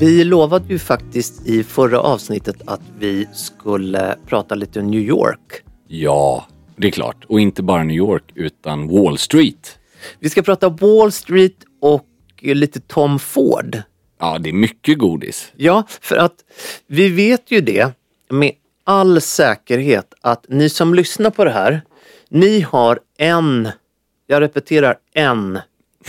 Vi lovade ju faktiskt i förra avsnittet att vi skulle prata lite New York. Ja, det är klart. Och inte bara New York, utan Wall Street. Vi ska prata Wall Street och lite Tom Ford. Ja, det är mycket godis. Ja, för att vi vet ju det med all säkerhet att ni som lyssnar på det här, ni har en, jag repeterar en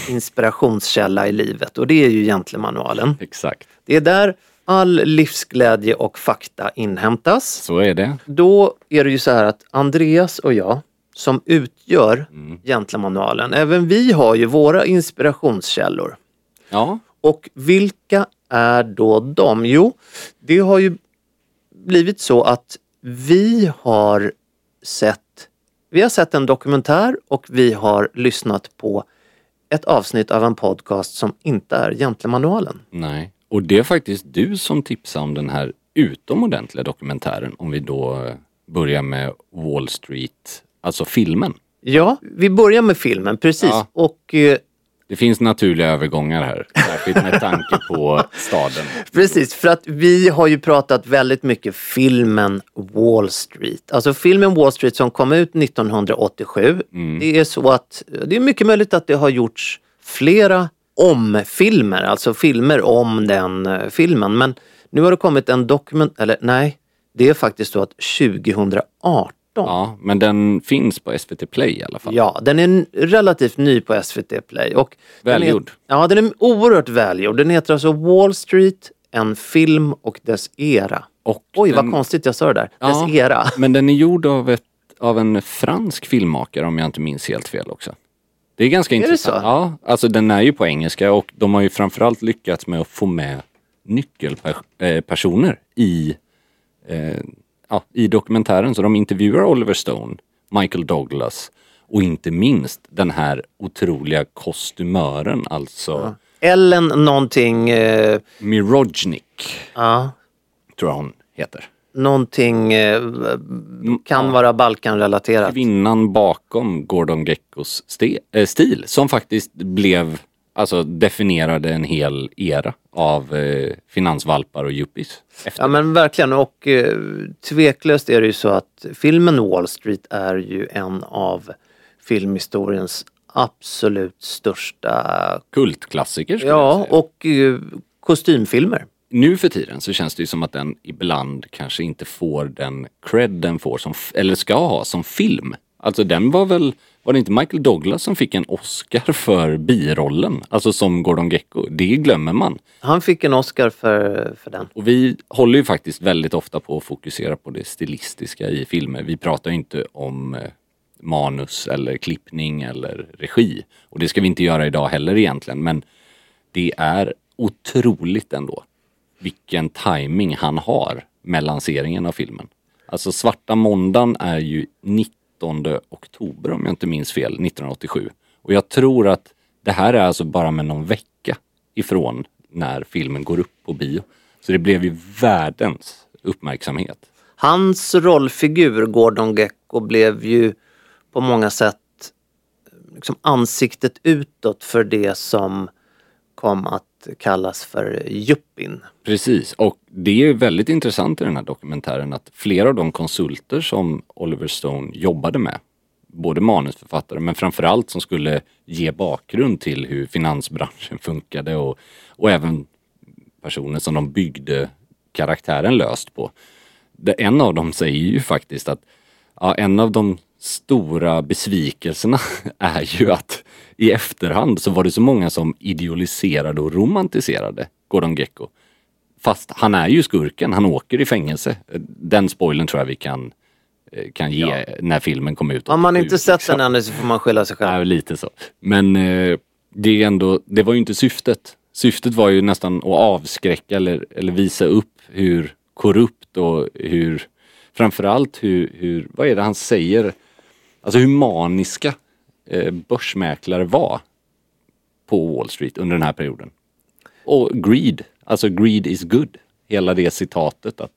inspirationskälla i livet och det är ju Gentlemanualen. Exakt. Det är där all livsglädje och fakta inhämtas. Så är det. Då är det ju så här att Andreas och jag som utgör Gentlemanualen, även vi har ju våra inspirationskällor. Ja, Och vilka är då de? Jo, det har ju blivit så att vi har sett vi har sett en dokumentär och vi har lyssnat på ett avsnitt av en podcast som inte är Gentlemanualen. nej. Och det är faktiskt du som tipsade om den här utomordentliga dokumentären. Om vi då börjar med Wall Street, alltså filmen. Ja, vi börjar med filmen, precis. Ja. Och eh, Det finns naturliga övergångar här, särskilt med tanke på staden. Precis, för att vi har ju pratat väldigt mycket filmen Wall Street. Alltså filmen Wall Street som kom ut 1987. Det är så att det är mycket möjligt att det har gjorts flera om-filmer, alltså filmer om den eh, filmen. Men nu har det kommit en dokument, eller nej, det är faktiskt så att 2018 Ja, men den finns på SVT Play i alla fall. Ja, den är relativt ny på SVT Play. Och den Välgjord. Är, ja, den är oerhört välgjord. Den heter alltså Wall Street, en film och dess era. Och Oj, den- vad konstigt jag sa det där. Ja, Dess era. Men den är gjord av, ett, av en fransk filmmakare om jag inte minns helt fel också. Det är ganska det intressant. så? Ja, alltså den är ju på engelska och de har ju framförallt lyckats med att få med nyckelpersoner i, eh, ja, i dokumentären. Så de intervjuar Oliver Stone, Michael Douglas och inte minst den här otroliga kostymören, alltså Ellen någonting, eh, Mirojnik, ja, tror jag hon heter. Någonting eh, kan vara Balkanrelaterat. kvinnan bakom Gordon Geckos äh, stil som faktiskt blev, alltså definierade en hel era av eh, finansvalpar och yuppies. Efter. Ja men verkligen och eh, tveklöst är det ju så att filmen Wall Street är ju en av filmhistoriens absolut största, Kultklassiker skulle jag ja säga. och eh, kostymfilmer. Nu för tiden så känns det ju som att den ibland kanske inte får den cred den får som, eller ska ha som film. Alltså den var väl, var det inte Michael Douglas som fick en Oscar för birollen? Alltså som Gordon Gecko. Det glömmer man. Han fick en Oscar för, för den. Och vi håller ju faktiskt väldigt ofta på att fokusera på det stilistiska i filmer. Vi pratar ju inte om eh, manus eller klippning eller regi. Och det ska vi inte göra idag heller egentligen men det är otroligt ändå vilken timing han har med lanseringen av filmen. Alltså Svarta måndagen är ju 19 oktober om jag inte minns fel, 1987. Och jag tror att det här är alltså bara med någon vecka ifrån när filmen går upp på bio. Så det blev ju världens uppmärksamhet. Hans rollfigur Gordon Gecko blev ju på många sätt liksom ansiktet utåt för det som kom att kallas för yuppien. Precis, och det är väldigt intressant i den här dokumentären att flera av de konsulter som Oliver Stone jobbade med, både manusförfattare men framförallt som skulle ge bakgrund till hur finansbranschen funkade och, och även personer som de byggde karaktären löst på. Det, en av dem säger ju faktiskt att ja, en av de stora besvikelserna är ju att i efterhand så var det så många som idealiserade och romantiserade Gordon Gecko. Fast han är ju skurken, han åker i fängelse. Den spoilern tror jag vi kan, eh, kan ge Ja. när filmen kom ut. Om man 87, inte sett liksom. den ännu så får man skylla sig själv. Ja, lite så. Men eh, det är ändå, det var ju inte syftet. Syftet var ju nästan att avskräcka eller, eller visa upp hur korrupt och hur, framförallt hur, hur, vad är det han säger? Alltså hur maniska Eh, börsmäklare var på Wall Street under den här perioden. Och greed, alltså greed is good. Hela det citatet att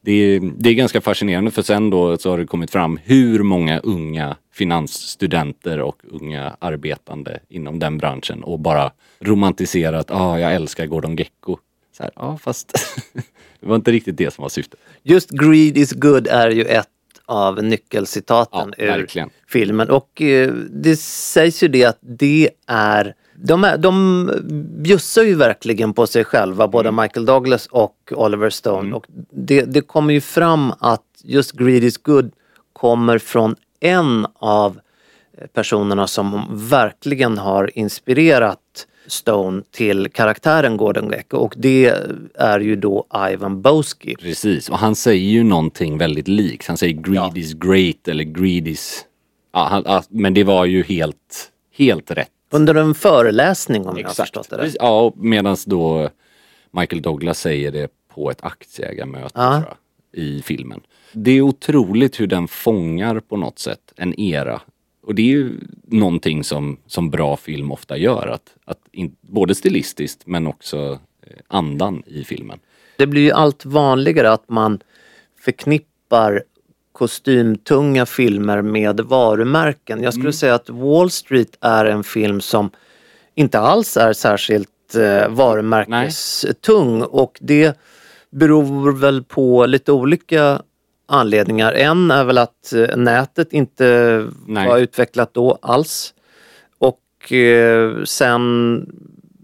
det är, det är ganska fascinerande för sen då så har det kommit fram hur många unga finansstudenter och unga arbetande inom den branschen och bara romantiserat, ah, jag älskar Gordon Gecko. Så här, ja fast det var inte riktigt det som var syftet. Just greed is good är ju ett av nyckelcitaten Ja, ur verkligen. filmen och eh, det sägs ju det att det är de, är, de bjussar ju verkligen på sig själva, både Mm. Michael Douglas och Oliver Stone. Och det, det kommer ju fram att just Greed is good kommer från en av personerna som verkligen har inspirerat Stone till karaktären Gordon Gecko och det är ju då Ivan Boesky. Precis, och han säger ju någonting väldigt likt. Han säger greed is great eller greed is... Ja, han, ja, men det var ju helt, helt rätt. Under en föreläsning om jag har förstått det rätt. Ja, medan då Michael Douglas säger det på ett aktieägarmöte Ja. tror jag, i filmen. Det är otroligt hur den fångar på något sätt en era. Och det är ju någonting som, som bra film ofta gör. Att, att in, både stilistiskt men också eh, andan i filmen. Det blir ju allt vanligare att man förknippar kostymtunga filmer med varumärken. Jag skulle Mm. säga att Wall Street är en film som inte alls är särskilt eh, varumärkestung och det beror väl på lite olika anledningar. En är väl att eh, nätet inte Nej. var utvecklat då alls. Och eh, sen,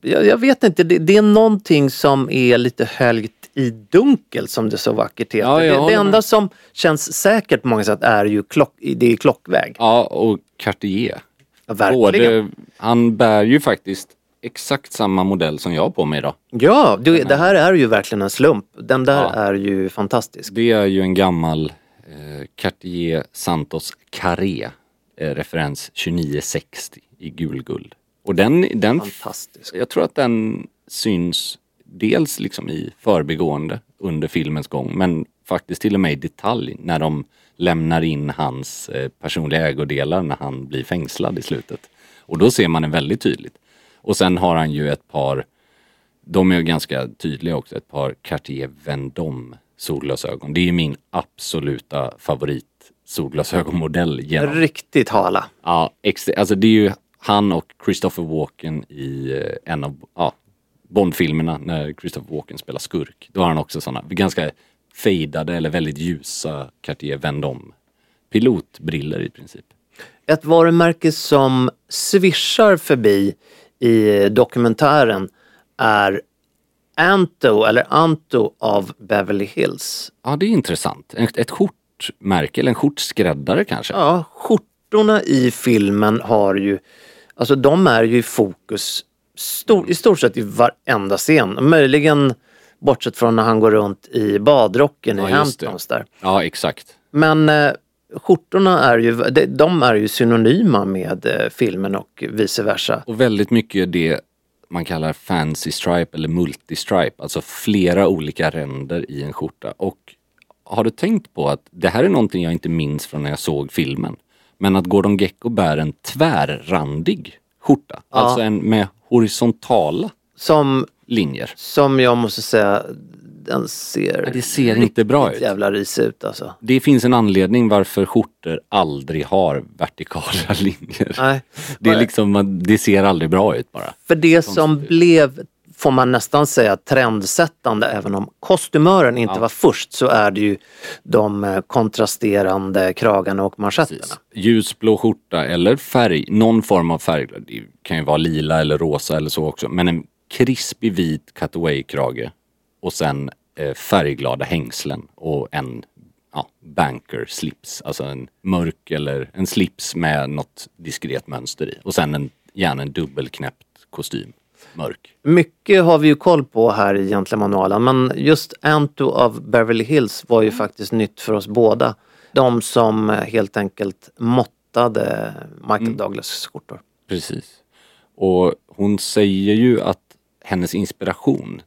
jag, jag vet inte, det, det är någonting som är lite höljt i dunkel som det så vackert heter. Ja, det, det enda som känns säkert på många sätt är ju klock, det är klockväg. Ja, och Cartier. Ja, verkligen. Både, han bär ju faktiskt exakt samma modell som jag har på mig idag. Ja, det, det här är ju verkligen en slump. Den där Ja. är ju fantastisk. Det är ju en gammal eh, Cartier Santos Carré, eh, referens 2960 i gulguld. Och den, den, Fantastisk. jag tror att den syns dels liksom i förbigående under filmens gång men faktiskt till och med i detalj när de lämnar in hans eh, personliga ägodelar när han blir fängslad i slutet. Och då ser man det väldigt tydligt. Och sen har han ju ett par, de är ju ganska tydliga också, ett par Cartier Vendôme solglasögon. Det är ju min absoluta favorit solglasögonmodell genom Riktigt hala. Ja, alltså det är ju han och Christopher Walken i eh, en av ja, Bondfilmerna när Christopher Walken spelar skurk. Då har han också sådana ganska fejdade eller väldigt ljusa Cartier Vendôme pilotbriller i princip. Ett varumärke som svischar förbi i dokumentären är Anto, eller Anto av Beverly Hills. Ja, det är intressant. Ett, ett skjortmärke eller en skjortskräddare kanske. Ja, skjortorna i filmen har ju, alltså de är ju i fokus stor, i stort sett i varenda scen. Möjligen bortsett från när han går runt i badrocken Ja, i. Hamptons där. Ja, exakt. Men eh, skjortorna är ju, de, är ju synonyma med eh, filmen och vice versa. Och väldigt mycket det man kallar fancy stripe eller multistripe, alltså flera olika ränder i en skjorta. Och har du tänkt på att det här är någonting jag inte minns från när jag såg filmen. Men att Gordon Gecko bär en tvärrandig skjorta, alltså en med horisontala Som, linjer. som jag måste säga, den ser, Det ser inte bra ut. jävla risig ut alltså. Det finns en anledning varför skjortor aldrig har vertikala linjer. Nej. Det är liksom, det ser aldrig bra ut bara. För det som blev, får man nästan säga, trendsättande, även om kostymören inte var först, så är det ju de eh, kontrasterande kragarna och manschetterna. Ljusblå skjorta eller färg, någon form av färg. Det kan ju vara lila eller rosa eller så också. Men en krispig vit cutaway-krage och sen eh, färgglada hängslen och en ja, banker slips. Alltså en mörk eller en slips med något diskret mönster i. Och sen en, gärna en dubbelknäppt kostym. Mörk. Mycket har vi ju koll på här i Gentlemanualen men just Anto av Beverly Hills var ju faktiskt nytt för oss båda. De som eh, helt enkelt måttade Michael Douglas skjortor. Precis. Och hon säger ju att hennes inspiration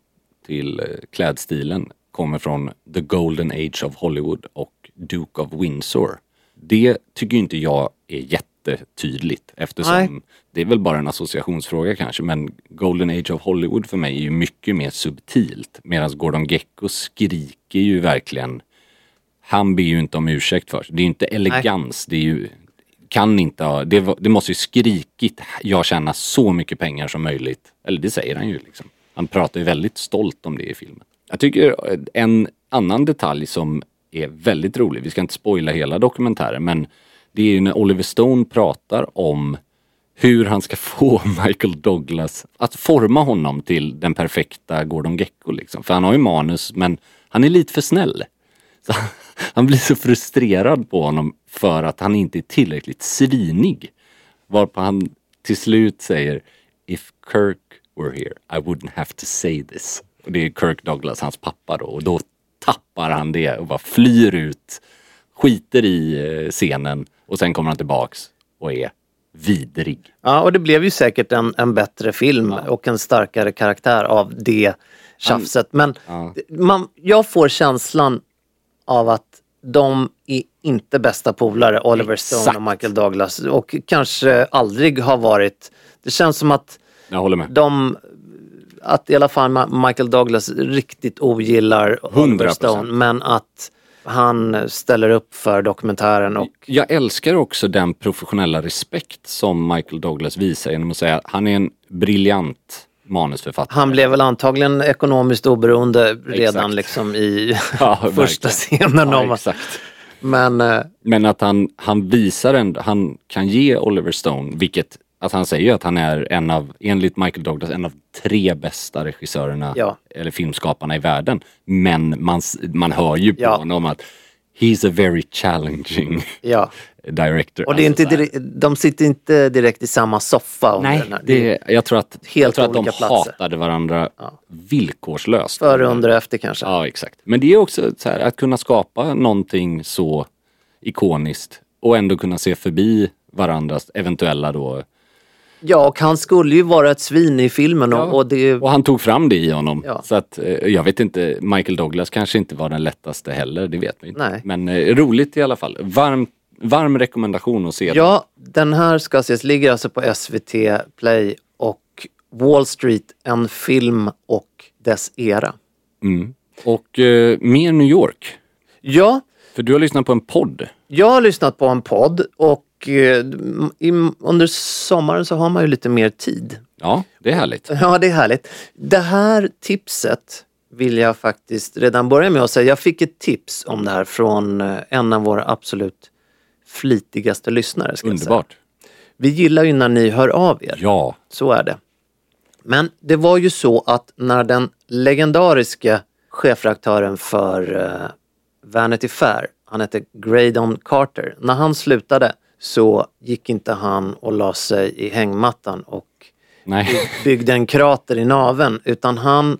till eh, klädstilen kommer från The Golden Age of Hollywood och Duke of Windsor. Det tycker inte jag är jättetydligt eftersom Nej. det är väl bara en associationsfråga kanske men Golden Age of Hollywood för mig är ju mycket mer subtilt medan Gordon Gecko skriker ju verkligen han ber ju inte om ursäkt för sig. Det är ju inte elegans, det är ju kan inte ha, det, det måste ju skrikit jag tjänar så mycket pengar som möjligt. Eller det säger han ju liksom. Han pratar ju väldigt stolt om det i filmen. Jag tycker eh, en annan detalj som är väldigt rolig, vi ska inte spoila hela dokumentären men det är ju när Oliver Stone pratar om hur han ska få Michael Douglas att forma honom till den perfekta Gordon Gecko liksom. För han har ju manus men han är lite för snäll. Så han blir så frustrerad på honom för att han inte är tillräckligt svinig. Varpå han till slut säger If Kirk were here I wouldn't have to say this. Och det är Kirk Douglas, hans pappa då. Och då tappar han det och bara flyr ut. Skiter i eh, scenen och sen kommer han tillbaks och är vidrig. Ja, och det blev ju säkert en, en bättre film och en starkare karaktär av det tjafset. Men man, jag får känslan av att de är inte bästa polare, Oliver Stone Exakt. och Michael Douglas. Och kanske aldrig har varit. Det känns som att Jag håller med. de att i alla fall Michael Douglas riktigt ogillar Oliver 100%. Stone men att han ställer upp för dokumentären och Jag älskar också den professionella respekt som Michael Douglas visar genom att säga att han är en briljant manusförfattare. han blev väl antagligen ekonomiskt oberoende redan Exakt. liksom i Ja, första scenen. Ja, exakt. men eh, Men att han, han visar ändå, han kan ge Oliver Stone, vilket, att han säger ju att han är en av, enligt Michael Douglas, en av tre bästa regissörerna Ja. eller filmskaparna i världen. Men man, man hör ju på Ja. honom att he's a very challenging ja. director. Och det är Alltså inte direkt, de sitter inte direkt i samma soffa. Nej, här. det, jag tror att, Helt jag tror att de platser. hatade varandra villkorslöst. Före, under och efter kanske. Ja, exakt. Men det är också så här, att kunna skapa någonting så ikoniskt och ändå kunna se förbi varandras eventuella då. Ja, och han skulle ju vara ett svin i filmen och, Ja. och det Och han tog fram det i honom. Ja. Så att eh, jag vet inte, Michael Douglas kanske inte var den lättaste heller, det vet vi inte. Nej. Men eh, roligt i alla fall. Varm, varm rekommendation att se. Ja, den här ska ses, ligger alltså på SVT Play och Wall Street, en film och dess era. Mm. Och eh, mer New York. Ja, För du har lyssnat på en podd. jag har lyssnat på en podd och i, under sommaren så har man ju lite mer tid. Ja, det är härligt. Ja, det är härligt. Det här tipset vill jag faktiskt redan börja med att säga. Jag fick ett tips om det här från eh, en av våra absolut flitigaste lyssnare. Underbart. Vi gillar ju när ni hör av er. Ja, Så är det. Men det var ju så att när den legendariska chefredaktören för eh, Vanity Fair, han hette Graydon Carter, när han slutade så gick inte han och la sig i hängmattan och nej. byggde en krater i naven utan han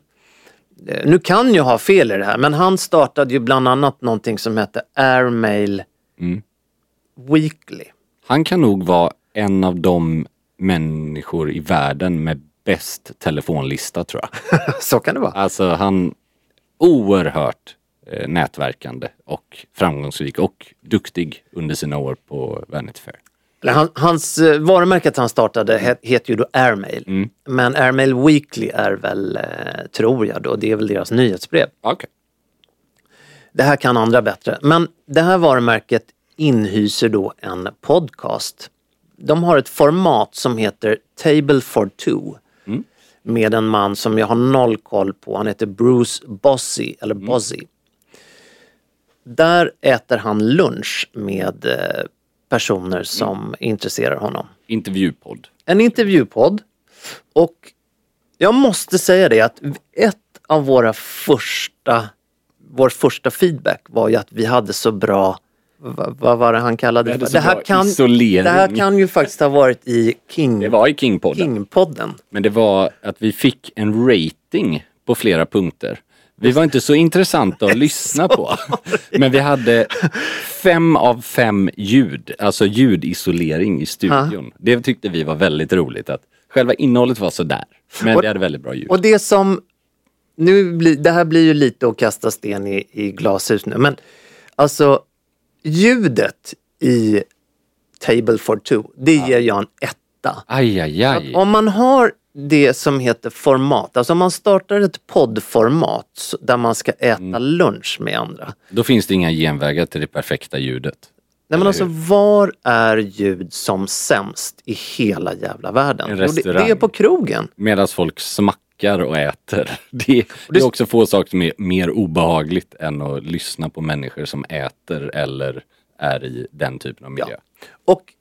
eh, nu kan jag ha fel i det här, men han startade ju bland annat någonting som hette Airmail Mm. Weekly. Han kan nog vara en av de människor i världen med bäst telefonlista tror jag. Så kan det vara. Alltså han oerhört nätverkande och framgångsrik och duktig under sina år på Vanity Fair. Eller Han, hans eh, varumärket han startade he, heter ju då Airmail. Men Airmail Weekly är väl, eh, tror jag då, det är väl deras nyhetsbrev. Okej. Det här kan andra bättre. Men det här varumärket inhyser då en podcast. De har ett format som heter Table for Two. Med en man som jag har noll koll på. Han heter Bruce Bossy, eller Bozzy. Där äter han lunch med eh, personer som intresserar honom. Intervjupodd. En intervjupodd. Och jag måste säga det att ett av våra första, vår första feedback var ju att vi hade så bra, vad, vad var det han kallade så Det här, kan, isolering. det här kan ju faktiskt ha varit i King, Det var i King-podden. King-podden. Men det var att vi fick en rating på flera punkter. Vi var inte så intressanta att lyssna på. Men vi hade fem av fem ljud, alltså ljudisolering i studion. Det tyckte vi var väldigt roligt. att Själva innehållet var sådär. Men Och- vi hade väldigt bra ljud. Och det som, nu blir, det här blir ju lite att kasta sten i, i glashus nu, men alltså ljudet i Table for Two, det ger jag en etta. Aj, aj, aj. Om man har det som heter format, alltså om man startar ett poddformat där man ska äta Mm. lunch med andra. Då finns det inga genvägar till det perfekta ljudet. Nej men alltså var är ljud som sämst i hela jävla världen? En Jo, det, det är på krogen. Medan folk smackar och äter. Det, det är också få saker som är mer obehagligt än att lyssna på människor som äter eller är i den typen av miljö. Och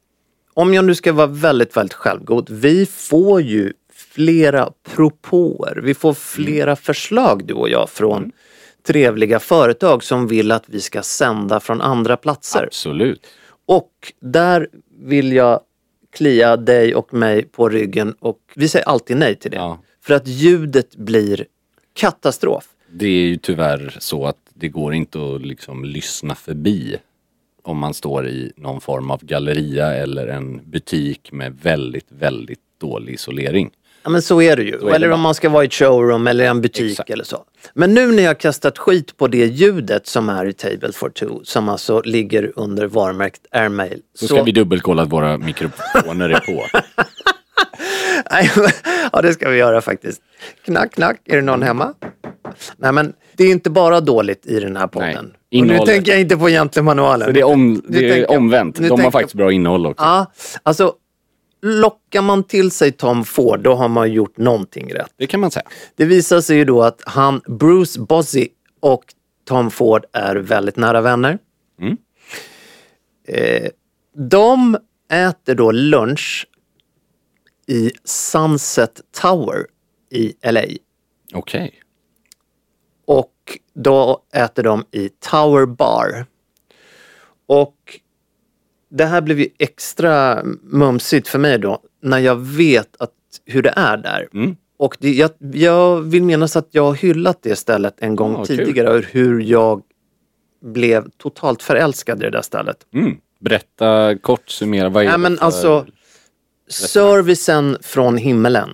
om jag nu ska vara väldigt, väldigt självgod. Vi får ju flera propåer. Vi får flera förslag du och jag från trevliga företag som vill att vi ska sända från andra platser. Absolut. Och där vill jag klia dig och mig på ryggen och vi säger alltid nej till det. Ja. För att ljudet blir katastrof. Det är ju tyvärr så att det går inte att liksom lyssna förbi om man står i någon form av galleria eller en butik med väldigt, väldigt dålig isolering. Ja men så är det ju. är det eller bara. om man ska vara i ett showroom eller en butik Exakt. eller så. Men nu när jag kastat skit på det ljudet som är i Table for Two, som alltså ligger under varumärket Airmail. Så ska vi dubbelkolla att våra mikrofoner är på. Nej, men- ja det ska vi göra faktiskt. Knack, knack, är det någon hemma? Nej men det är inte bara dåligt i den här podden. Nej, Och nu tänker jag inte på Gentlemanualen. Så det är, om, det är omvänt. De har faktiskt bra innehåll också. Ja, alltså lockar man till sig Tom Ford då har man gjort någonting rätt. Det kan man säga. Det visar sig ju då att han, Bruce Bozzy och Tom Ford är väldigt nära vänner. Mm. Eh, de äter då lunch i Sunset Tower i LA. Okej. Och då äter de i Tower Bar. Och det här blev ju extra mumsigt för mig då när jag vet att, hur det är där. Mm. Och det, jag, jag vill minnas att jag har hyllat det stället en gång Ja, kul. tidigare och hur jag blev totalt förälskad i det där stället. Mm. Berätta kort, summera. Vad är det men för- alltså, servicen från himmelen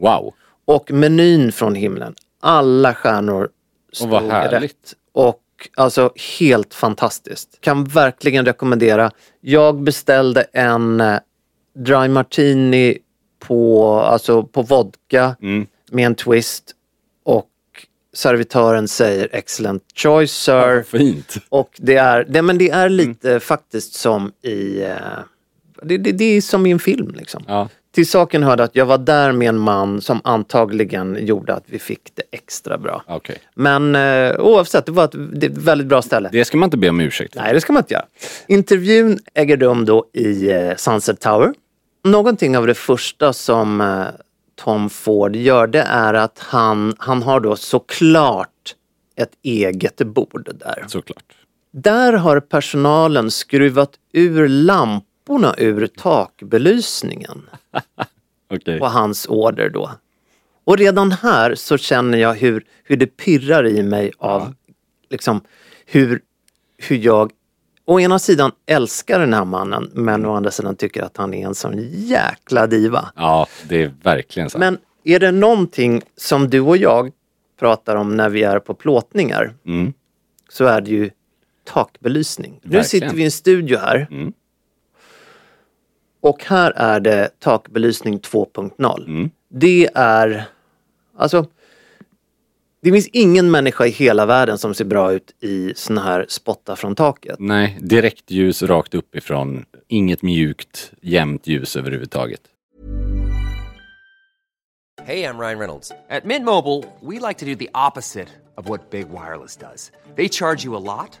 Wow. och menyn från himlen. Alla stjärnor stod vad härligt. rätt. Och alltså helt fantastiskt. Kan verkligen rekommendera. Jag beställde en eh, dry martini på, alltså på vodka Mm. med en twist och servitören säger excellent choice sir. Fint. Och det är, det, men det är Mm. lite faktiskt som i, eh, det, det, det är som i en film liksom. Ja. Till saken hörde att jag var där med en man som antagligen gjorde att vi fick det extra bra. Okej. Men eh, oavsett, det var ett, det ett väldigt bra ställe. Det ska man inte be om ursäkt för. Nej, det ska man inte göra. Intervjun äger rum då i eh, Sunset Tower. Någonting av det första som eh, Tom Ford gör det är att han, han har då såklart ett eget bord där. Såklart. Där har personalen skruvat ur lamporna ur takbelysningen Okej. på hans order då. Och redan här så känner jag hur, hur det pirrar i mig av liksom hur, hur jag å ena sidan älskar den här mannen men å andra sidan tycker att han är en sån jäkla diva. Ja, det är verkligen så. Men är det någonting som du och jag pratar om när vi är på plåtningar Mm. så är det ju takbelysning. Nu Verkligen. sitter vi i en studio här. Mm. Och här är det takbelysning 2.0. Mm. Det är, alltså, det finns ingen människa i hela världen som ser bra ut i såna här spottar från taket. Nej, direktljus rakt uppifrån. Inget mjukt, jämnt ljus överhuvudtaget. Hey, I'm Ryan Reynolds. At Mint Mobile, we like to do the opposite of what Big Wireless does. They charge you a lot,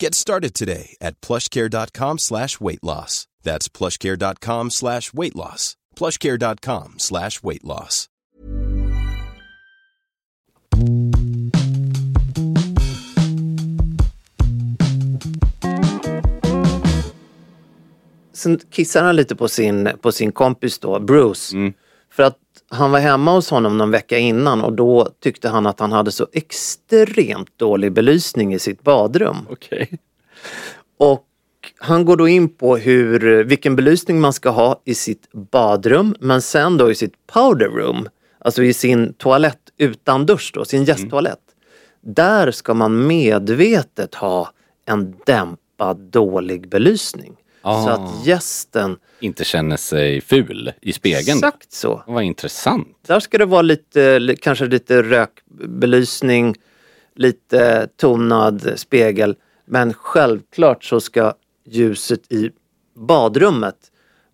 Get started today at plushcare.com slash weight loss. That's plushcare.com slash weight loss. plushcare.com slash weight loss. Sen kissar han lite på sin, på sin kompis då, Bruce. För att han var hemma hos honom någon vecka innan och då tyckte han att han hade så extremt dålig belysning i sitt badrum. Okej. Och han går då in på hur, vilken belysning man ska ha i sitt badrum men sen då i sitt powder room, alltså i sin toalett utan dusch då, sin gästtoalett. Där ska man medvetet ha en dämpad dålig belysning. Så Ah. att gästen, Inte känner sig ful i spegeln. exakt så. Vad intressant. Där ska det vara lite, li- kanske lite rökbelysning, lite tonad spegel. Men självklart så ska ljuset i badrummet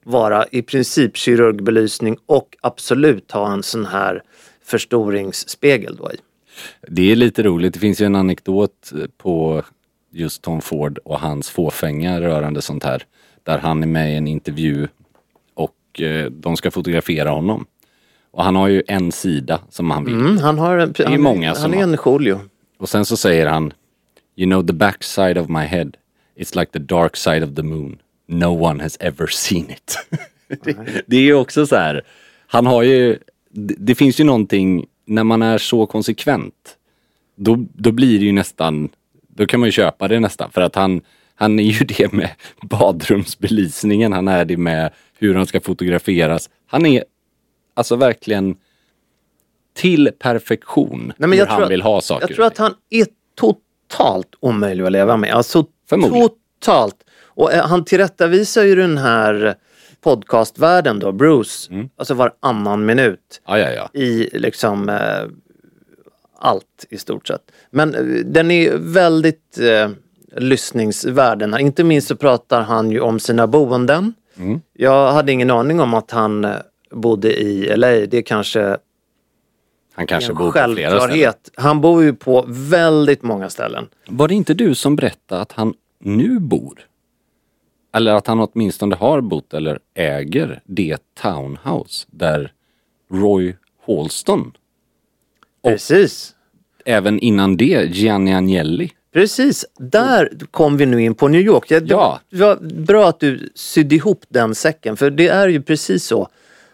vara i princip kirurgbelysning och absolut ha en sån här förstoringsspegel då i. Det är lite roligt. Det finns ju en anekdot på just Tom Ford och hans fåfänga rörande sånt här. Där han är med i en intervju och eh, de ska fotografera honom. Och han har ju en sida som han vill. Mm, han har en, är han, många han som är har- en Julio. Och sen så säger han You know the backside of my head It's like the dark side of the moon No one has ever seen it. det, det är ju också så här Han har ju det, det finns ju någonting när man är så konsekvent då, då blir det ju nästan Då kan man ju köpa det nästan för att han Han är ju det med badrumsbelysningen Han är det med hur han ska fotograferas Han är alltså verkligen till perfektion Nej, men hur han att- vill ha saker Jag tror att han är totalt omöjlig att leva med. Alltså Förmodligen. totalt. Och eh, han tillrättavisar ju den här podcastvärlden då, Bruce, Mm. alltså varannan minut Ja, ja, ja. i liksom eh, allt i stort sett. Men eh, den är väldigt eh, lyssningsvärd den här. Inte minst så pratar han ju om sina boenden. Mm. Jag hade ingen aning om att han eh, bodde i LA. Det är kanske Han kanske en bor på flera ställen. Han bor ju på väldigt många ställen. Var det inte du som berättade att han nu bor. Eller att han åtminstone har bott eller äger det townhouse där Roy Halston, Precis. även innan det Gianni Agnelli. Precis, där kom vi nu in på New York. Jag, Ja. Det var bra att du sydde ihop den säcken för det är ju precis så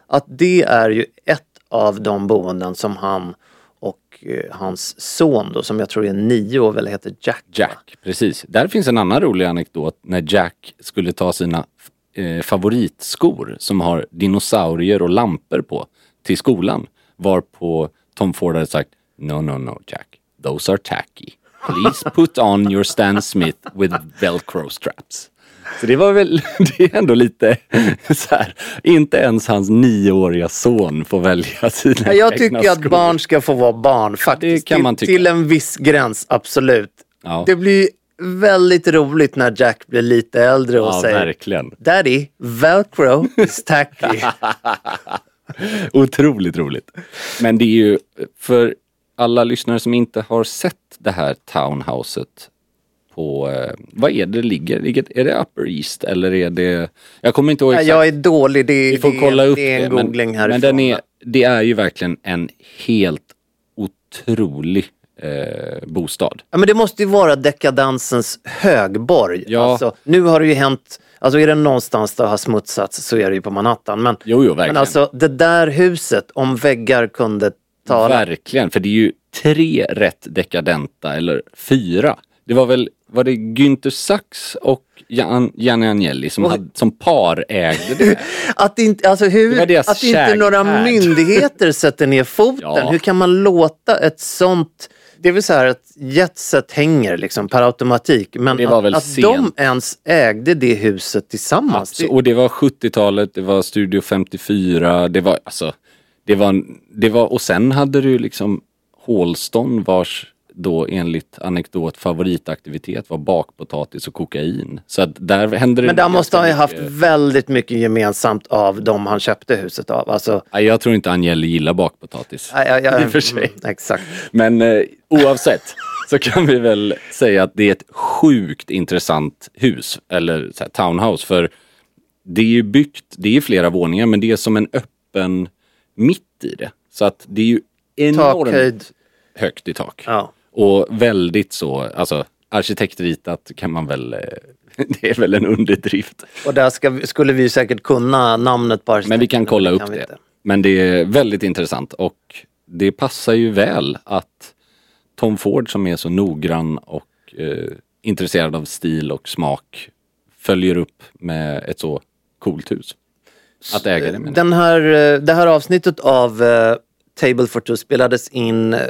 att det är ju ett av de boenden som han och eh, hans son då som jag tror är nio och väl heter Jack. va? Jack, precis. Där finns en annan rolig anekdot när Jack skulle ta sina eh, favoritskor som har dinosaurier och lampor på till skolan. Varpå Tom Ford hade sagt No, no, no Jack. Those are tacky. Please put on your Stan Smith with velcro straps. Så det var väl, det är ändå lite så här, inte ens hans nioåriga son får välja sina Ja, Jag tycker att skor. barn ska få vara barn faktiskt. Det kan man till, tycka. till en viss gräns, absolut. Ja. Det blir väldigt roligt när Jack blir lite äldre och Ja, säger verkligen. Daddy, velcro is tacky. Otroligt roligt. Men det är ju för alla lyssnare som inte har sett det här townhouset på, eh, vad är det ligger? Är det Upper East eller är det, jag kommer inte ihåg exakt. jag är dålig, det, Vi får det, kolla upp det är en det. googling men, härifrån. men den är, det är ju verkligen en helt otrolig eh, bostad. Ja, men det måste ju vara dekadansens högborg. Ja. Alltså, nu har det ju hänt, alltså är det någonstans det har smutsats så är det ju på Manhattan. Men, Jo, jo, verkligen. men alltså det där huset, om väggar kunde tala. Verkligen, för det är ju tre rätt dekadenta, eller fyra. Det var väl, var det Günther Sachs och Jan, Gianni Agnelli som, hade, som par ägde det? Att inte, alltså hur, Det att inte några myndigheter sätter ner foten. Ja. Hur kan man låta ett sånt... Det är väl så här att jetset hänger liksom per automatik. Men att, att de ens ägde det huset tillsammans. Abs- och det var 70-talet, det var Studio 54, det var alltså, det var, det var, och sen hade du liksom Hålston vars då enligt anekdot favoritaktivitet var bakpotatis och kokain. Så att där hände det Men där måste han ju haft väldigt mycket gemensamt av de han köpte huset av. Alltså, Jag tror inte Agnelli gillar bakpotatis. ja, ja, ja, I och för sig. mm, exakt. Men eh, oavsett så kan vi väl säga att det är ett sjukt intressant hus, eller här, townhouse. För det är ju byggt, det är flera våningar, men det är som en öppen mitt i det. Så att det är ju enormt Takhöjd. högt i tak. Ja. Och väldigt så, alltså arkitektritat kan man väl, eh, det är väl en underdrift. Och där ska, skulle vi säkert kunna namnet på Men vi kan kolla upp kan det. Men det är väldigt intressant och det passar ju väl att Tom Ford som är så noggrann och eh, intresserad av stil och smak följer upp med ett så coolt hus. Att äga det menar. Den här, eh, det här avsnittet av eh, Table for Two spelades in eh,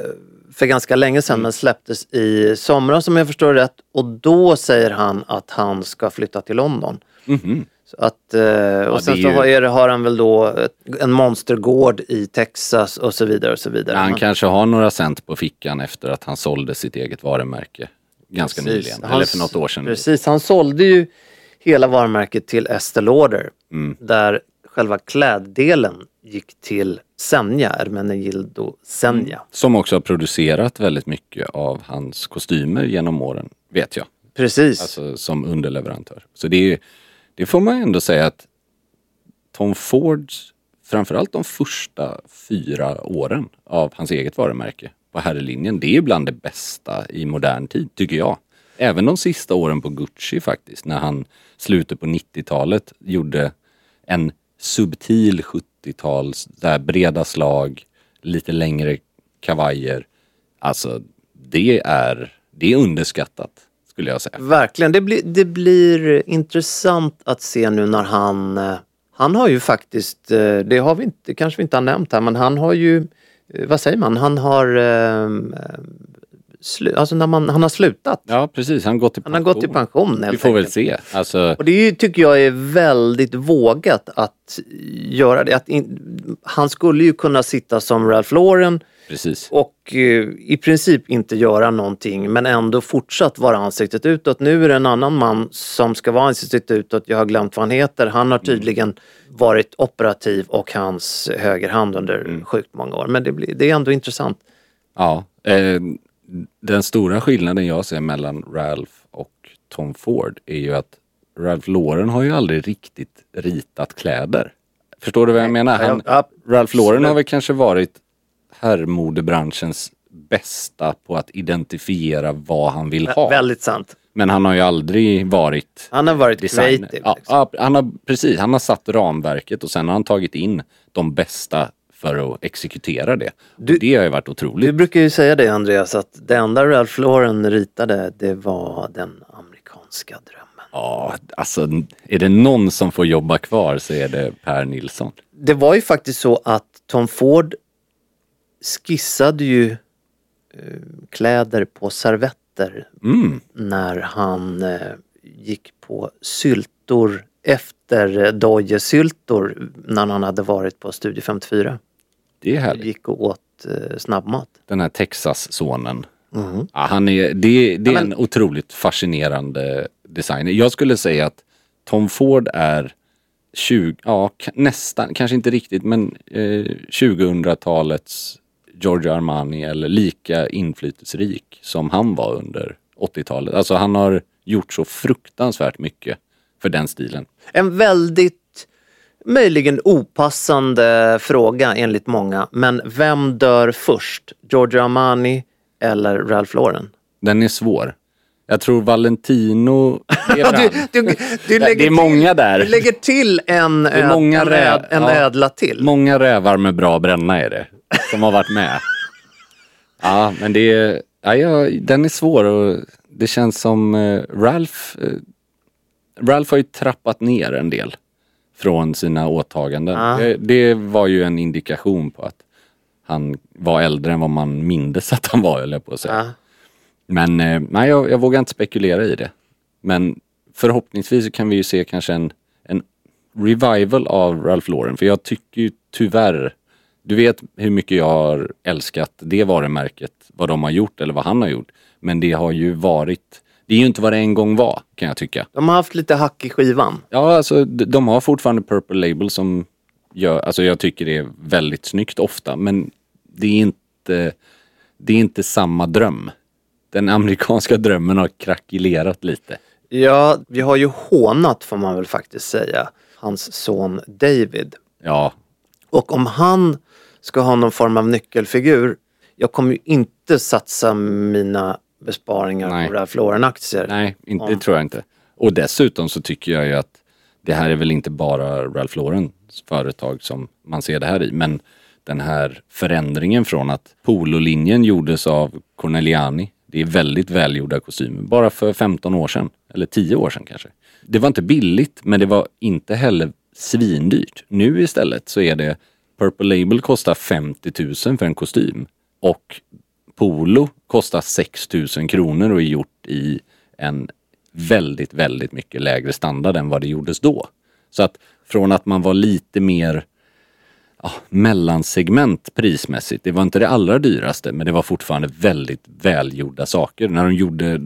för ganska länge sedan men släpptes i somras om jag förstår rätt. Och då säger han att han ska flytta till London. Mhm. Så att, eh, och sen så ju- har, är har han väl då en monstergård i Texas och så vidare och så vidare. Han Men- kanske har några cent på fickan efter att han sålde sitt eget varumärke ganska Precis. nyligen. Han- Eller för något år sedan. Precis, han sålde ju hela varumärket till Estée Lauder. Mm. Där själva kläddelen gick till Senja, Ermenegildo Senja. Som också har producerat väldigt mycket av hans kostymer genom åren, vet jag. Precis. Alltså som underleverantör. Så det, är, det får man ändå säga att Tom Fords, framförallt de första fyra åren av hans eget varumärke på herrlinjen, det är bland det bästa i modern tid, tycker jag. Även de sista åren på Gucci faktiskt, när han slutet på 90-talet gjorde en subtil 70-tals, där breda slag, lite längre kavajer. Alltså, det är, det är underskattat, skulle jag säga. Verkligen, det blir, det blir intressant att se nu när han eh, Han har ju faktiskt, eh, det har vi inte, kanske vi inte har nämnt här, men han har ju eh, Vad säger man? Han har eh, Alltså när man, han har slutat. Ja, precis. Han, gått i Han har gått i pension Vi får väl enkelt. se. Alltså, Och det är tycker jag är väldigt vågat att göra det. Att in, han skulle ju kunna sitta som Ralph Lauren precis. och eh, i princip inte göra någonting men ändå fortsatt vara ansiktet utåt. Nu är det en annan man som ska vara ansiktet utåt. Jag har glömt vad han heter. Han har tydligen varit operativ och hans högerhand under sjukt många år. Men det, blir, det är ändå intressant. Ja. Eh, den stora skillnaden jag ser mellan Ralph och Tom Ford är ju att Ralph Lauren har ju aldrig riktigt ritat kläder. Förstår du vad jag menar? Han, Ralph Lauren har väl kanske varit herrmodebranschens bästa på att identifiera vad han vill ha. Väldigt sant. Men han har ju aldrig varit Han har varit designer. creative. Ja, liksom. ja, han har, precis, han har satt ramverket och sen har han tagit in de bästa för att exekutera det. Du- det har ju varit otroligt. Du brukar ju säga det Andreas, att det enda Ralph Lauren ritade, det var den amerikanska drömmen. Ja, alltså är det någon som får jobba kvar så är det Per Nilsson. Det var ju faktiskt så att Tom Ford skissade ju eh, kläder på servetter Mm. när han eh, gick på syltor efter eh, dojesyltor när han hade varit på Studio 54. Det är härligt. Gick och åt eh, snabbmat. Den här Texas-sonen. Mhm. Ja, han är, det, det är Ja, men- en otroligt fascinerande designer. Jag skulle säga att Tom Ford är 20, ja, nästan, kanske inte riktigt, men eh, 2000-talets Giorgio Armani eller lika inflytelserik som han var under 80-talet. Alltså han har gjort så fruktansvärt mycket för den stilen. En väldigt möjligen opassande fråga enligt många. Men vem dör först? Giorgio Armani eller Ralph Lauren? Den är svår. Jag tror Valentino Du, du, du Det lägger är många där. Du lägger till en, är många en, räv- en ja. ädla till. Många rävar med bra bränna är det. Som har varit med. Ja, men det är... Ja, ja, den är svår och det känns som eh, Ralph... Eh, Ralph har ju trappat ner en del från sina åtaganden. Ja. Det, det var ju en indikation på att han var äldre än vad man mindes att han var, jag på att säga. Men eh, nej, jag, jag vågar inte spekulera i det. Men förhoppningsvis kan vi ju se kanske en, en revival av Ralph Lauren. För jag tycker ju tyvärr, du vet hur mycket jag har älskat det varumärket, vad de har gjort eller vad han har gjort. Men det har ju varit, det är ju inte vad det en gång var kan jag tycka. De har haft lite hack i skivan. Ja, alltså de, har fortfarande Purple Label som gör, alltså jag tycker det är väldigt snyggt ofta. Men det är inte, det är inte samma dröm. Den amerikanska drömmen har krackelerat lite. Ja, vi har ju hånat får man väl faktiskt säga, hans son David. Ja, Och om han ska ha någon form av nyckelfigur, jag kommer ju inte satsa mina besparingar Nej. på Ralph Lauren-aktier. nej, inte, Ja. det tror jag inte. Och dessutom så tycker jag ju att det här är väl inte bara Ralph Laurens företag som man ser det här i, men den här förändringen från att pololinjen gjordes av Corneliani, det är väldigt välgjorda kostymer, bara för 15 år sedan, eller 10 år sedan kanske. Det var inte billigt, men det var inte heller svindyrt. Nu istället så är det, Purple Label kostar 50 000 för en kostym och Polo kostar 6 000 kronor och är gjort i en väldigt, väldigt mycket lägre standard än vad det gjordes då. Så att från att man var lite mer ja, mellansegment prismässigt, det var inte det allra dyraste men det var fortfarande väldigt välgjorda saker. När de gjorde,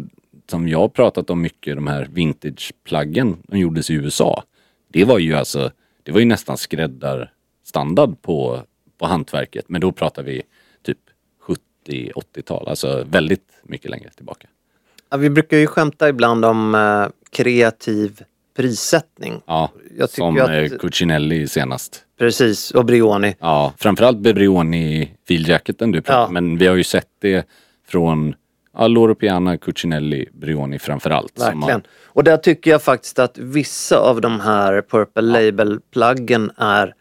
som jag pratat om mycket, de här vintage-plaggen, de gjordes i USA. Det var ju alltså, det var ju nästan skräddarstandard på, på hantverket. Men då pratar vi 70-80-tal, alltså väldigt mycket längre tillbaka. Ja, vi brukar ju skämta ibland om eh, kreativ prissättning. Ja, som att- eh, Cucinelli senast. Precis, och Brioni. Ja, framförallt Bebrioni filjacketen du pratar Ja. Men vi har ju sett det från ja, Loro Piana, Cucinelli, Brioni framförallt. Verkligen. har- Och där tycker jag faktiskt att vissa av de här Purple Label-plaggen är,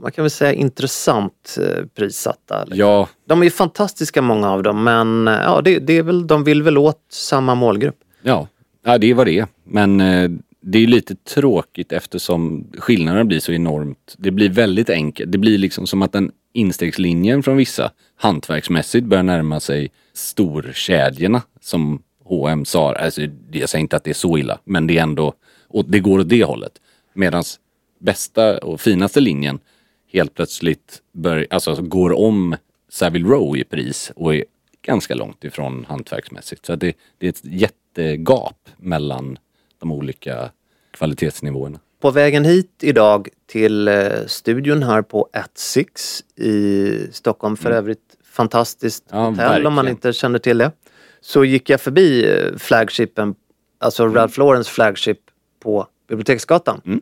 man kan väl säga intressant eh, prissatta. Ja, De är fantastiska många av dem men eh, ja, det, det är väl, de vill väl åt samma målgrupp. ja, ja, det är vad det är. Men eh, det är lite tråkigt eftersom skillnaderna blir så enormt. Det blir väldigt enkelt. Det blir liksom som att den instegslinjen från vissa hantverksmässigt börjar närma sig storkedjorna som H&M sa. Alltså, jag säger inte att det är så illa, men det är ändå, och det går åt det hållet. Medan bästa och finaste linjen helt plötsligt bör, alltså, går om Savile Row i pris och är ganska långt ifrån hantverksmässigt. Så det, det är ett jättegap mellan de olika kvalitetsnivåerna. På vägen hit idag till eh, studion här på 16 i Stockholm, för övrigt fantastiskt Mm. Ja, hotell om man verkligen. inte känner till det. Så gick jag förbi eh, flaggshipen alltså Ralph Laurens flagship på Biblioteksgatan. Mm.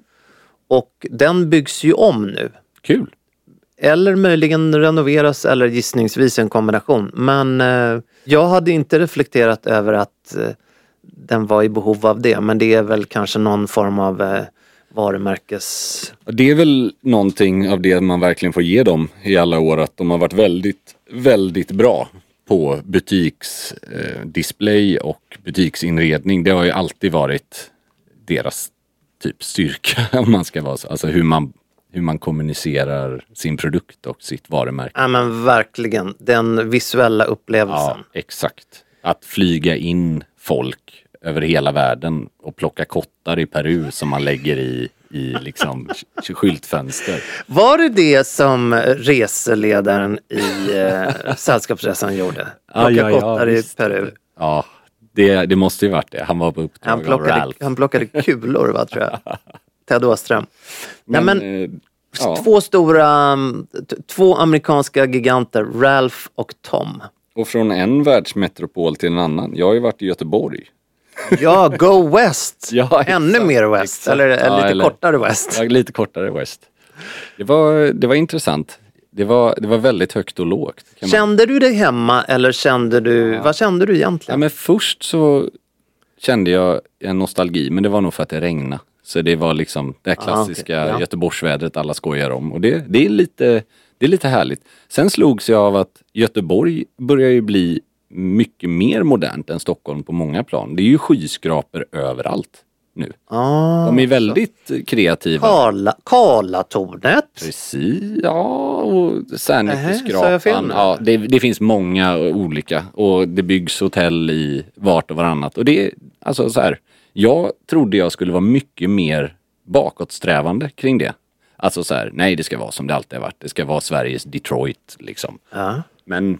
Och den byggs ju om nu. Kul. Eller möjligen renoveras eller gissningsvis en kombination. Men eh, jag hade inte reflekterat över att eh, den var i behov av det. Men det är väl kanske någon form av eh, varumärkes... Det är väl någonting av det man verkligen får ge dem i alla år att de har varit väldigt, väldigt bra på butiksdisplay eh, och butiksinredning. Det har ju alltid varit deras typ styrka om man ska vara så. Alltså hur man, hur man kommunicerar sin produkt och sitt varumärke. Ja men verkligen, den visuella upplevelsen. Ja, exakt. Att flyga in folk över hela världen och plocka kottar i Peru som man lägger i, i liksom sk- skyltfönster. Var det det som reseledaren i eh, Sällskapsresan gjorde? Plocka ja, kottar i. Peru. Ja, det, det måste ju varit det. Han var på uppdrag Han av plockade, Ralph. han plockade kulor va, tror jag. Ted Åström. Nej, men, eh, ja. Två stora, mm, två amerikanska giganter, Ralph och Tom. Och från en världsmetropol till en annan. Jag har ju varit i Göteborg. Ja, Go West! Ja, exakt, Ännu mer West, exakt. eller, eller Ja, lite eller- kortare West. Ja, lite kortare West. Det var, det var intressant. Det var, det var väldigt högt och lågt. Kan man... Kände du dig hemma eller kände du, vad kände du ja, egentligen? men först så kände jag en nostalgi, men det var nog för att det regnade. Så det var liksom det här Ah, klassiska okej, ja. Göteborgsvädret alla skojar om. Och det, det, är lite, det är lite härligt. Sen slogs jag av att Göteborg börjar ju bli mycket mer modernt än Stockholm på många plan. Det är ju skyskrapor överallt nu. Ah, De är väldigt kreativa. Karla, Karlatornet. Precis, ja och Nähä, sa jag fel Särniteskrapan. nu? Ja, det, det finns många olika och det byggs hotell i vart och varannat. Och det är alltså så här, jag trodde jag skulle vara mycket mer bakåtsträvande kring det. Alltså så här, nej det ska vara som det alltid har varit. Det ska vara Sveriges Detroit liksom. Ja. Men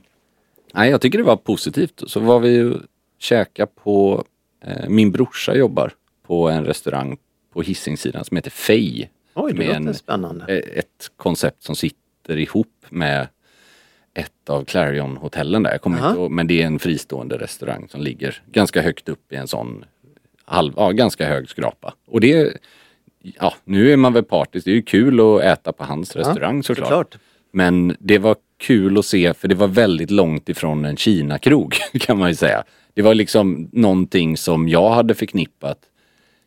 nej, jag tycker det var positivt. Så var vi och käka på, eh, min brorsa jobbar på en restaurang på Hisingssidan som heter Fej. Oj, det låter en- spännande. eh, ett koncept som sitter ihop med ett av Clarion-hotellen där. Jag kommer Aha. inte ihåg, men det är en fristående restaurang som ligger ganska högt upp i en sån halv, ja, ganska hög skrapa. Och det ja, nu är man väl partisk. Det är ju kul att äta på hans restaurang såklart. såklart. Men det var kul att se för det var väldigt långt ifrån en Kina-krog kan man ju säga. Det var liksom någonting som jag hade förknippat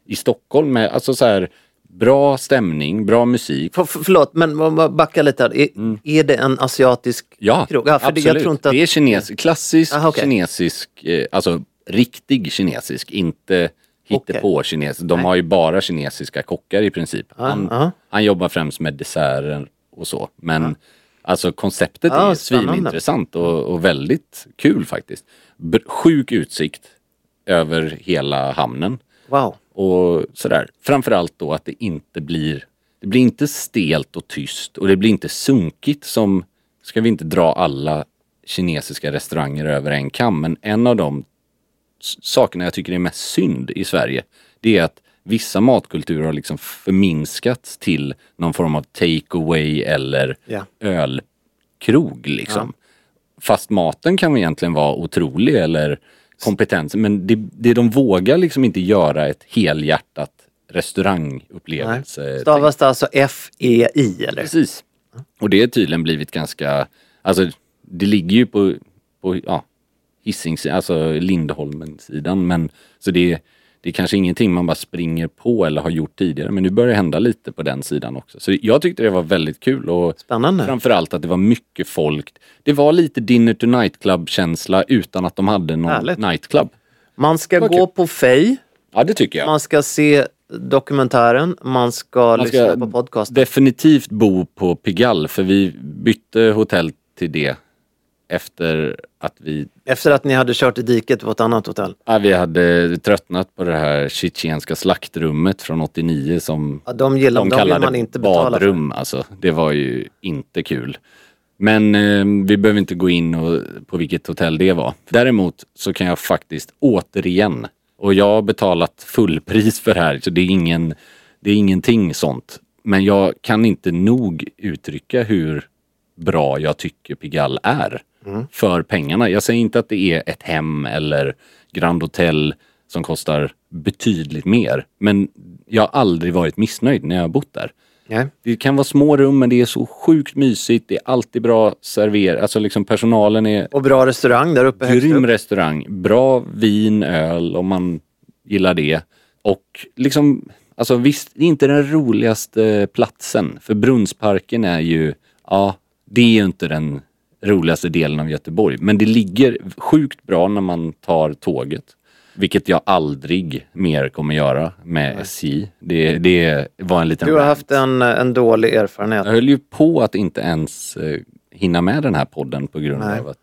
i Stockholm med, alltså så här bra stämning, bra musik. För, för, förlåt, men backa lite här. Är, är det en asiatisk Mm. Ja, krog? Ja, det, absolut. inte att... Det är kines, klassisk Aha, okej. kinesisk, eh, alltså riktig kinesisk, inte hittepå kinesisk. De Nej. har ju bara kinesiska kockar i princip. Han, ja. han jobbar främst med desserter och så. Men alltså konceptet är svinintressant och, och väldigt kul faktiskt. B- sjuk utsikt över hela hamnen. Wow. Och sådär. Framförallt då att det inte blir, det blir inte stelt och tyst och det blir inte sunkigt som, ska vi inte dra alla kinesiska restauranger över en kam, men en av de sakerna jag tycker är mest synd i Sverige, det är att vissa matkulturer har liksom förminskats till någon form av take away eller Ja. ölkrog liksom. Fast maten kan egentligen vara otrolig eller kompetens. Men det, det de vågar liksom inte göra ett helhjärtat restaurangupplevelse. Stavas det alltså F-E-I eller? Precis. Och det har tydligen blivit ganska, alltså det ligger ju på, på ja, Hisings, alltså Lindholmen-sidan. Men så det, det är kanske ingenting man bara springer på eller har gjort tidigare. Men nu börjar det hända lite på den sidan också. Så jag tyckte det var väldigt kul och Spännande. framförallt att det var mycket folk. Det var lite dinner to nightclub känsla utan att de hade någon Härligt. nightclub. Man ska gå kul. på Fej, Ja det tycker jag. man ska se dokumentären, man ska Man lyssna ska på podcast. definitivt bo på Pigalle för vi bytte hotell till det efter att vi, Efter att ni hade kört i diket på ett annat hotell. ja, vi hade tröttnat på det här tjetjenska slaktrummet från 89 som Ja, de gillar, de de, kallade man inte betala för. badrum. Alltså, det var ju inte kul. Men eh, vi behöver inte gå in och, på vilket hotell det var. Däremot så kan jag faktiskt återigen, och jag har betalat fullpris för det här, så det är, ingen, det är ingenting sånt. Men jag kan inte nog uttrycka hur bra jag tycker Pigalle är Mm. för pengarna. Jag säger inte att det är ett hem eller Grand Hotel som kostar betydligt mer. Men jag har aldrig varit missnöjd när jag har bott där. Nej. Det kan vara små rum men det är så sjukt mysigt. Det är alltid bra serverat. Alltså liksom personalen är Och bra restaurang där uppe grym upp. restaurang. Bra vin, öl om man gillar det. Och liksom, alltså visst, det är inte den roligaste platsen. För Brunnsparken är ju, ja, det är ju inte den roligaste delen av Göteborg. Men det ligger sjukt bra när man tar tåget. Vilket jag aldrig mer kommer göra med SJ. Det, det var en liten Du har rant. haft en, en dålig erfarenhet. Jag höll ju på att inte ens eh, hinna med den här podden på grund Nej. av att,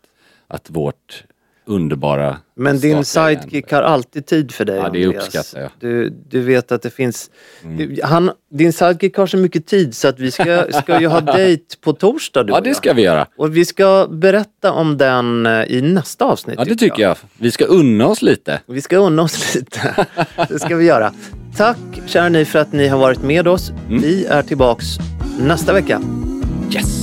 att vårt underbara Men din sidekick har alltid tid för dig Ja, det Andreas. uppskattar jag. Du, du vet att det finns... Mm. Du, han, din sidekick har så mycket tid så att vi ska, ska ju ha dejt på torsdag du Ja, och det jag. ska vi göra. Och vi ska berätta om den eh, i nästa avsnitt. Ja, det tycker jag. Vi ska unna oss lite. Vi ska unna oss lite. Det ska vi göra. Tack kära ni för att ni har varit med oss. Mm. Vi är tillbaks nästa vecka. Yes!